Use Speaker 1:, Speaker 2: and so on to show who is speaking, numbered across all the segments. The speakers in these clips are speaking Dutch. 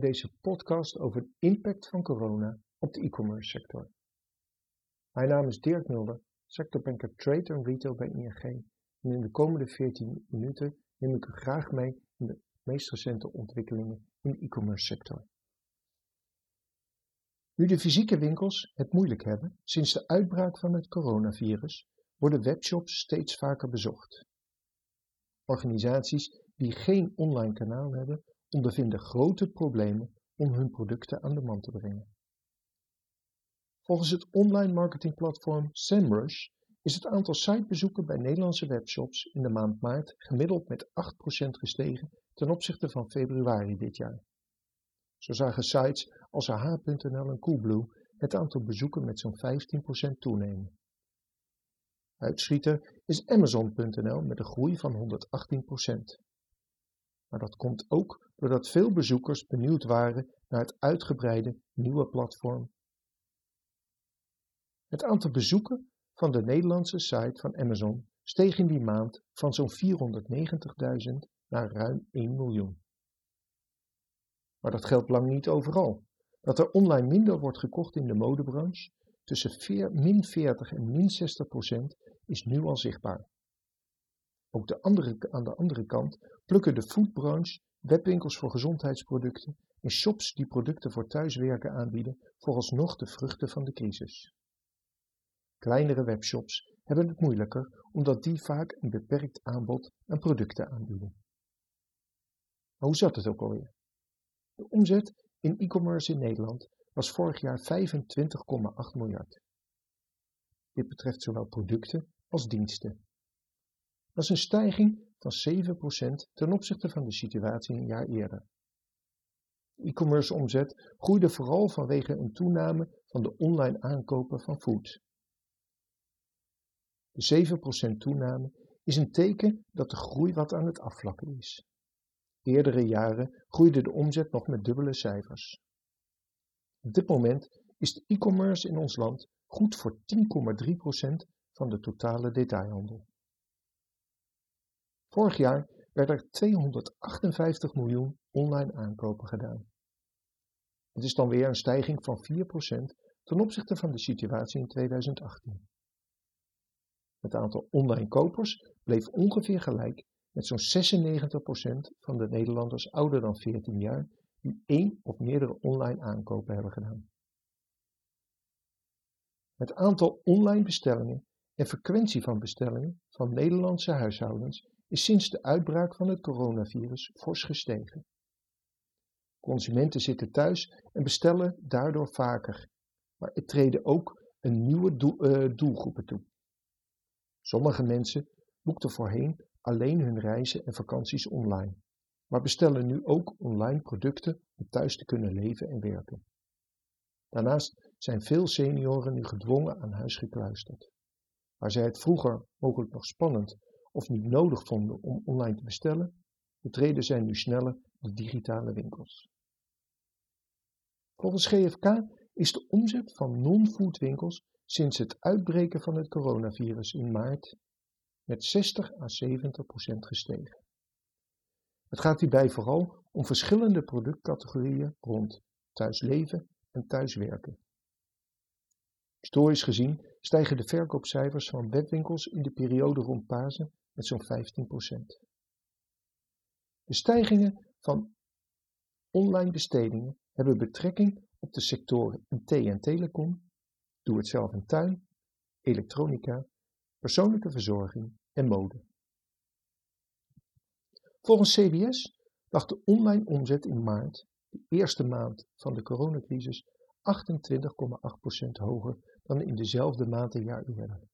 Speaker 1: bij deze podcast over de impact van corona op de e-commerce sector. Mijn naam is Dirk Mulder, sectorbanker Trade en Retail bij ING en in de komende 14 minuten neem ik u graag mee in de meest recente ontwikkelingen in de e-commerce sector. Nu de fysieke winkels het moeilijk hebben sinds de uitbraak van het coronavirus, worden webshops steeds vaker bezocht. Organisaties die geen online kanaal hebben, ondervinden grote problemen om hun producten aan de man te brengen. Volgens het online marketingplatform SEMrush is het aantal sitebezoeken bij Nederlandse webshops in de maand maart gemiddeld met 8% gestegen ten opzichte van februari dit jaar. Zo zagen sites als AH.nl en Coolblue het aantal bezoeken met zo'n 15% toenemen. Uitschieter is Amazon.nl met een groei van 118%. Maar dat komt ook doordat veel bezoekers benieuwd waren naar het uitgebreide nieuwe platform. Het aantal bezoeken van de Nederlandse site van Amazon steeg in die maand van zo'n 490.000 naar ruim 1 miljoen. Maar dat geldt lang niet overal. Dat er online minder wordt gekocht in de modebranche, tussen min 40 en min 60 procent, is nu al zichtbaar. Ook de andere, aan de andere kant plukken de foodbranche, webwinkels voor gezondheidsproducten en shops die producten voor thuiswerken aanbieden vooralsnog de vruchten van de crisis. Kleinere webshops hebben het moeilijker omdat die vaak een beperkt aanbod aan producten aanbieden. Maar hoe zat het ook alweer? De omzet in e-commerce in Nederland was vorig jaar 25,8 miljard. Dit betreft zowel producten als diensten. Dat is een stijging van 7% ten opzichte van de situatie een jaar eerder. De e-commerce omzet groeide vooral vanwege een toename van de online aankopen van food. De 7% toename is een teken dat de groei wat aan het afvlakken is. Eerdere jaren groeide de omzet nog met dubbele cijfers. Op dit moment is de e-commerce in ons land goed voor 10,3% van de totale detailhandel. Vorig jaar werden er 258 miljoen online aankopen gedaan. Het is dan weer een stijging van 4% ten opzichte van de situatie in 2018. Het aantal online kopers bleef ongeveer gelijk met zo'n 96% van de Nederlanders ouder dan 14 jaar die één of meerdere online aankopen hebben gedaan. Het aantal online bestellingen en frequentie van bestellingen van Nederlandse huishoudens is sinds de uitbraak van het coronavirus fors gestegen. Consumenten zitten thuis en bestellen daardoor vaker, maar er treden ook een nieuwe uh, doelgroepen toe. Sommige mensen boekten voorheen alleen hun reizen en vakanties online, maar bestellen nu ook online producten om thuis te kunnen leven en werken. Daarnaast zijn veel senioren nu gedwongen aan huis gekluisterd. Waar zij het vroeger mogelijk nog spannend of niet nodig vonden om online te bestellen, betreden zij nu sneller de digitale winkels. Volgens GFK is de omzet van non-food winkels sinds het uitbreken van het coronavirus in maart met 60 à 70 procent gestegen. Het gaat hierbij vooral om verschillende productcategorieën rond thuisleven en thuiswerken. Historisch gezien stijgen de verkoopcijfers van webwinkels in de periode rond Pasen met zo'n 15%. De stijgingen van online bestedingen hebben betrekking op de sectoren IT en telecom, doe het zelf in tuin, elektronica, persoonlijke verzorging en mode. Volgens CBS lag de online omzet in maart, de eerste maand van de coronacrisis, 28,8% hoger dan in dezelfde maand een jaar eerder.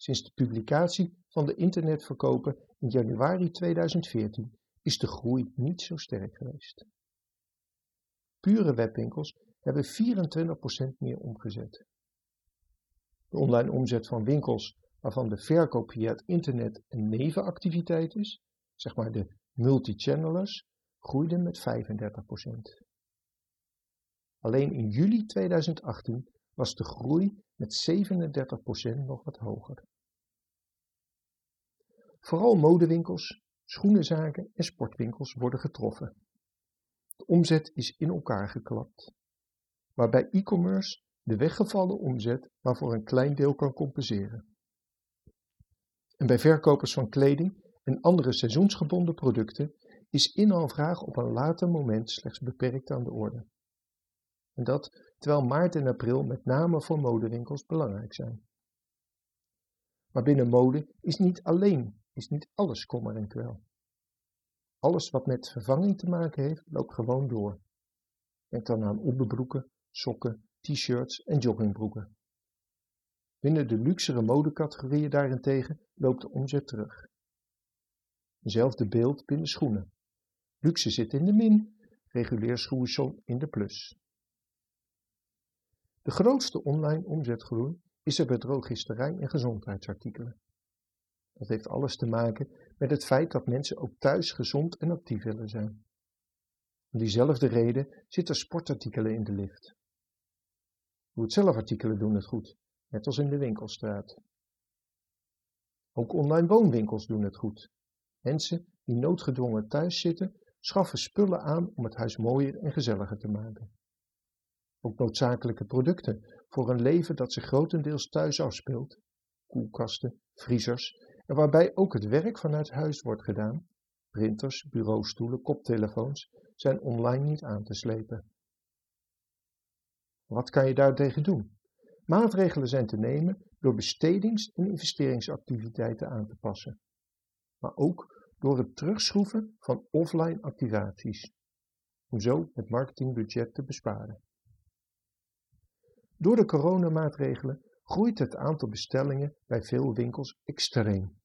Speaker 1: Sinds de publicatie van de internetverkopen in januari 2014 is de groei niet zo sterk geweest. Pure webwinkels hebben 24% meer omgezet. De online omzet van winkels waarvan de verkoop via het internet een nevenactiviteit is, zeg maar de multichannelers, groeide met 35%. Alleen in juli 2018 was de groei met 37% nog wat hoger. Vooral modewinkels, schoenenzaken en sportwinkels worden getroffen. De omzet is in elkaar geklapt. Maar bij e-commerce de weggevallen omzet maar voor een klein deel kan compenseren. En bij verkopers van kleding en andere seizoensgebonden producten is inhaalvraag op een later moment slechts beperkt aan de orde. En dat terwijl maart en april met name voor modewinkels belangrijk zijn. Maar binnen mode is niet alleen, is niet alles kommer en kwel. Alles wat met vervanging te maken heeft, loopt gewoon door. Denk dan aan onderbroeken, sokken, t-shirts en joggingbroeken. Binnen de luxere modecategorieën daarentegen loopt de omzet terug. Hetzelfde beeld binnen schoenen. Luxe zit in de min, regulier schoeisel in de plus. De grootste online omzetgroei is er bij drogisterij en gezondheidsartikelen. Dat heeft alles te maken met het feit dat mensen ook thuis gezond en actief willen zijn. Om diezelfde reden zitten sportartikelen in de lift. Doe-het-zelf-artikelen doen het goed, net als in de winkelstraat. Ook online woonwinkels doen het goed. Mensen die noodgedwongen thuis zitten, schaffen spullen aan om het huis mooier en gezelliger te maken. Ook noodzakelijke producten voor een leven dat zich grotendeels thuis afspeelt, koelkasten, vriezers en waarbij ook het werk vanuit huis wordt gedaan, printers, bureaustoelen, koptelefoons, zijn online niet aan te slepen. Wat kan je daartegen doen? Maatregelen zijn te nemen door bestedings- en investeringsactiviteiten aan te passen, maar ook door het terugschroeven van offline activaties, om zo het marketingbudget te besparen. Door de coronamaatregelen groeit het aantal bestellingen bij veel winkels extreem.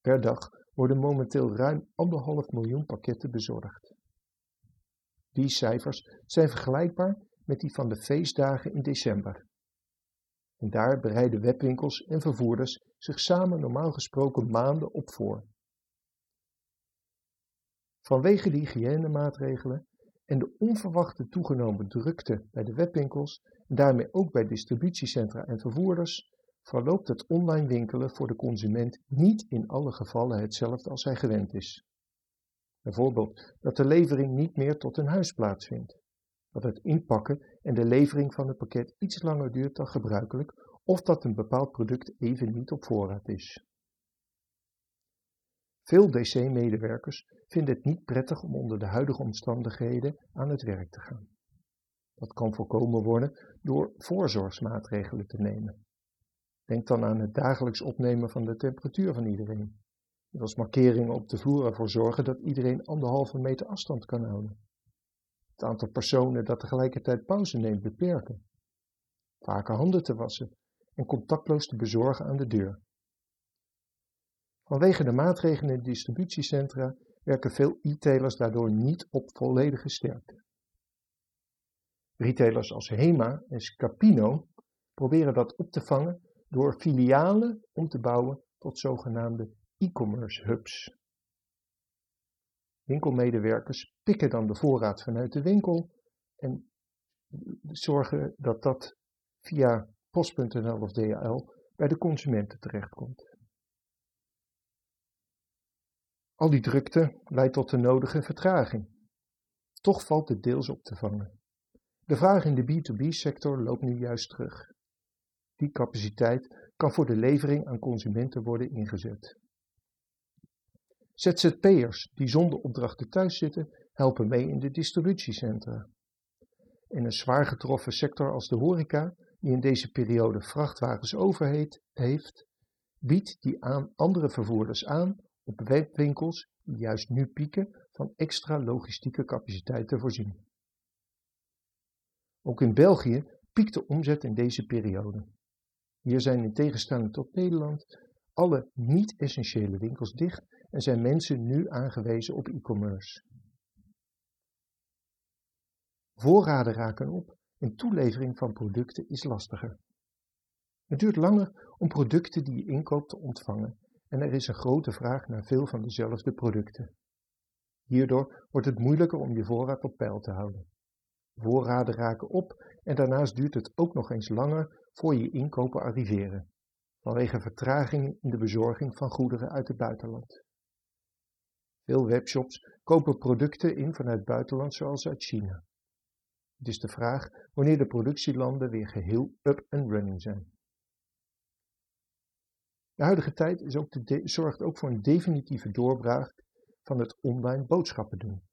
Speaker 1: Per dag worden momenteel ruim anderhalf miljoen pakketten bezorgd. Die cijfers zijn vergelijkbaar met die van de feestdagen in december. En daar bereiden webwinkels en vervoerders zich samen normaal gesproken maanden op voor. Vanwege de hygiënemaatregelen en de onverwachte toegenomen drukte bij de webwinkels daarmee ook bij distributiecentra en vervoerders, verloopt het online winkelen voor de consument niet in alle gevallen hetzelfde als hij gewend is. Bijvoorbeeld dat de levering niet meer tot een huis plaatsvindt, dat het inpakken en de levering van het pakket iets langer duurt dan gebruikelijk of dat een bepaald product even niet op voorraad is. Veel DC-medewerkers vinden het niet prettig om onder de huidige omstandigheden aan het werk te gaan. Dat kan voorkomen worden door voorzorgsmaatregelen te nemen. Denk dan aan het dagelijks opnemen van de temperatuur van iedereen. Als markeringen op de vloer ervoor zorgen dat iedereen anderhalve meter afstand kan houden. Het aantal personen dat tegelijkertijd pauze neemt beperken. Vaker handen te wassen en contactloos te bezorgen aan de deur. Vanwege de maatregelen in distributiecentra werken veel e-tailers daardoor niet op volledige sterkte. Retailers als Hema en Scapino proberen dat op te vangen door filialen om te bouwen tot zogenaamde e-commerce hubs. Winkelmedewerkers pikken dan de voorraad vanuit de winkel en zorgen dat dat via post.nl of DHL bij de consumenten terechtkomt. Al die drukte leidt tot de nodige vertraging. Toch valt het deels op te vangen. De vraag in de B2B-sector loopt nu juist terug. Die capaciteit kan voor de levering aan consumenten worden ingezet. ZZP'ers die zonder opdrachten thuis zitten, helpen mee in de distributiecentra. In een zwaar getroffen sector als de horeca, die in deze periode vrachtwagens overheet heeft, biedt die aan andere vervoerders aan op webwinkels die juist nu pieken van extra logistieke capaciteit te voorzien. Ook in België piekt de omzet in deze periode. Hier zijn in tegenstelling tot Nederland alle niet-essentiële winkels dicht en zijn mensen nu aangewezen op e-commerce. Voorraden raken op en toelevering van producten is lastiger. Het duurt langer om producten die je inkoopt te ontvangen en er is een grote vraag naar veel van dezelfde producten. Hierdoor wordt het moeilijker om je voorraad op peil te houden. Voorraden raken op en daarnaast duurt het ook nog eens langer voor je inkopen arriveren, vanwege vertragingen in de bezorging van goederen uit het buitenland. Veel webshops kopen producten in vanuit het buitenland zoals uit China. Het is de vraag wanneer de productielanden weer geheel up and running zijn. De huidige tijd is ook zorgt ook voor een definitieve doorbraak van het online boodschappen doen.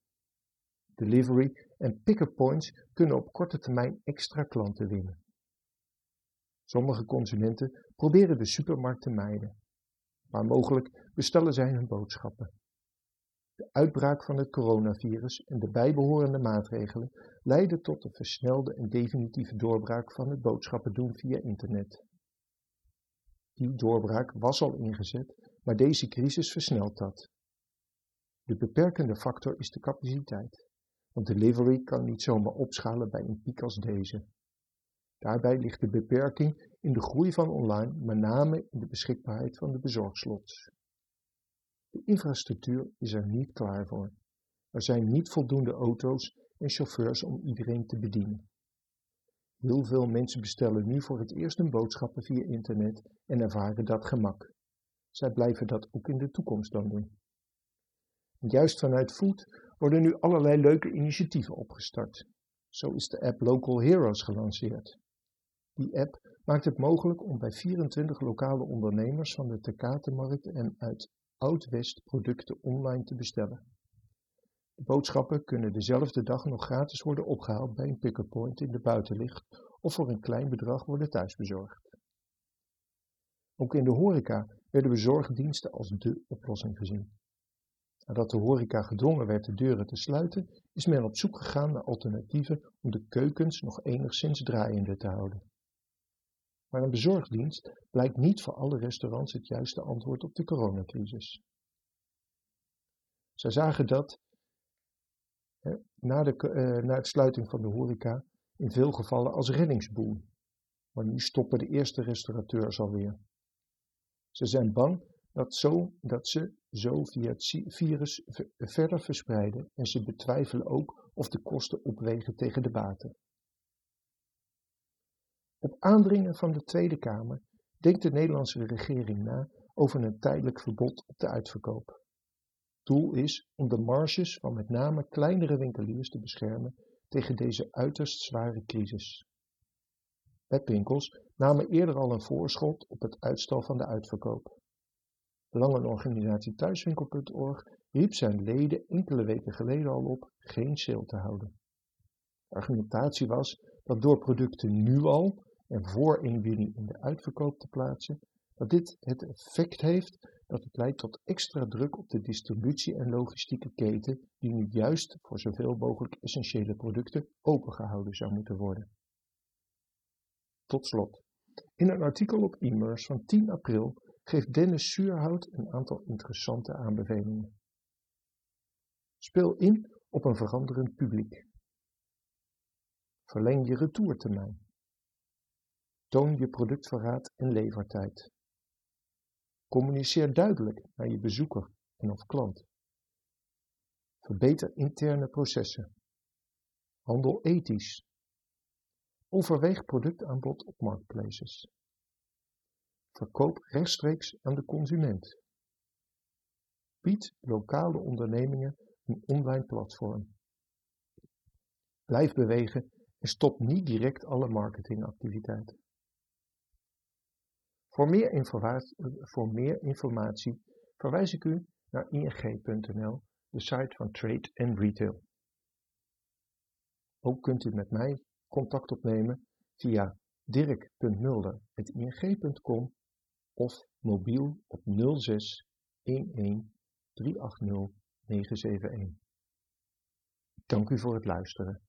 Speaker 1: Delivery en pick-up points kunnen op korte termijn extra klanten winnen. Sommige consumenten proberen de supermarkt te mijden. maar mogelijk bestellen zij hun boodschappen. De uitbraak van het coronavirus en de bijbehorende maatregelen leidden tot de versnelde en definitieve doorbraak van het boodschappen doen via internet. Die doorbraak was al ingezet, maar deze crisis versnelt dat. De beperkende factor is de capaciteit, want delivery kan niet zomaar opschalen bij een piek als deze. Daarbij ligt de beperking in de groei van online, met name in de beschikbaarheid van de bezorgslots. De infrastructuur is er niet klaar voor. Er zijn niet voldoende auto's en chauffeurs om iedereen te bedienen. Heel veel mensen bestellen nu voor het eerst hun boodschappen via internet en ervaren dat gemak. Zij blijven dat ook in de toekomst dan doen. juist vanuit Food worden nu allerlei leuke initiatieven opgestart. Zo is de app Local Heroes gelanceerd. Die app maakt het mogelijk om bij 24 lokale ondernemers van de Tekatenmarkt en uit Oud-West producten online te bestellen. De boodschappen kunnen dezelfde dag nog gratis worden opgehaald bij een pick-up point in de buitenlicht of voor een klein bedrag worden thuisbezorgd. Ook in de horeca werden bezorgdiensten als dé oplossing gezien. Nadat de horeca gedwongen werd de deuren te sluiten, is men op zoek gegaan naar alternatieven om de keukens nog enigszins draaiende te houden. Maar een bezorgdienst blijkt niet voor alle restaurants het juiste antwoord op de coronacrisis. Zij zagen dat na, de, uh, na het sluiting van de horeca in veel gevallen als reddingsboom. Maar nu stoppen de eerste restaurateurs alweer. Ze zijn bang dat, zo, dat ze zo via het virus verder verspreiden en ze betwijfelen ook of de kosten opwegen tegen de baten. Op aandringen van de Tweede Kamer denkt de Nederlandse regering na over een tijdelijk verbod op de uitverkoop. Doel is om de marges van met name kleinere winkeliers te beschermen tegen deze uiterst zware crisis. Webwinkels namen eerder al een voorschot op het uitstel van de uitverkoop. Belangenorganisatie Thuiswinkel.org riep zijn leden enkele weken geleden al op geen sale te houden. De argumentatie was dat door producten nu al en voor 1 juni in de uitverkoop te plaatsen, dat dit het effect heeft dat het leidt tot extra druk op de distributie- en logistieke keten, die nu juist voor zoveel mogelijk essentiële producten opengehouden zou moeten worden. Tot slot, in een artikel op e-mers van 10 april geeft Dennis Suurhout een aantal interessante aanbevelingen. Speel in op een veranderend publiek. Verleng je retourtermijn. Toon je productverraad en levertijd. Communiceer duidelijk naar je bezoeker en of klant. Verbeter interne processen. Handel ethisch. Overweeg productaanbod op marketplaces. Verkoop rechtstreeks aan de consument. Bied lokale ondernemingen een online platform. Blijf bewegen en stop niet direct alle marketingactiviteiten. Voor meer, informatie verwijs ik u naar ing.nl, de site van Trade and Retail. Ook kunt u met mij contact opnemen via dirk.mulder.ing.com of mobiel op 06 11 380 971. Dank u voor het luisteren.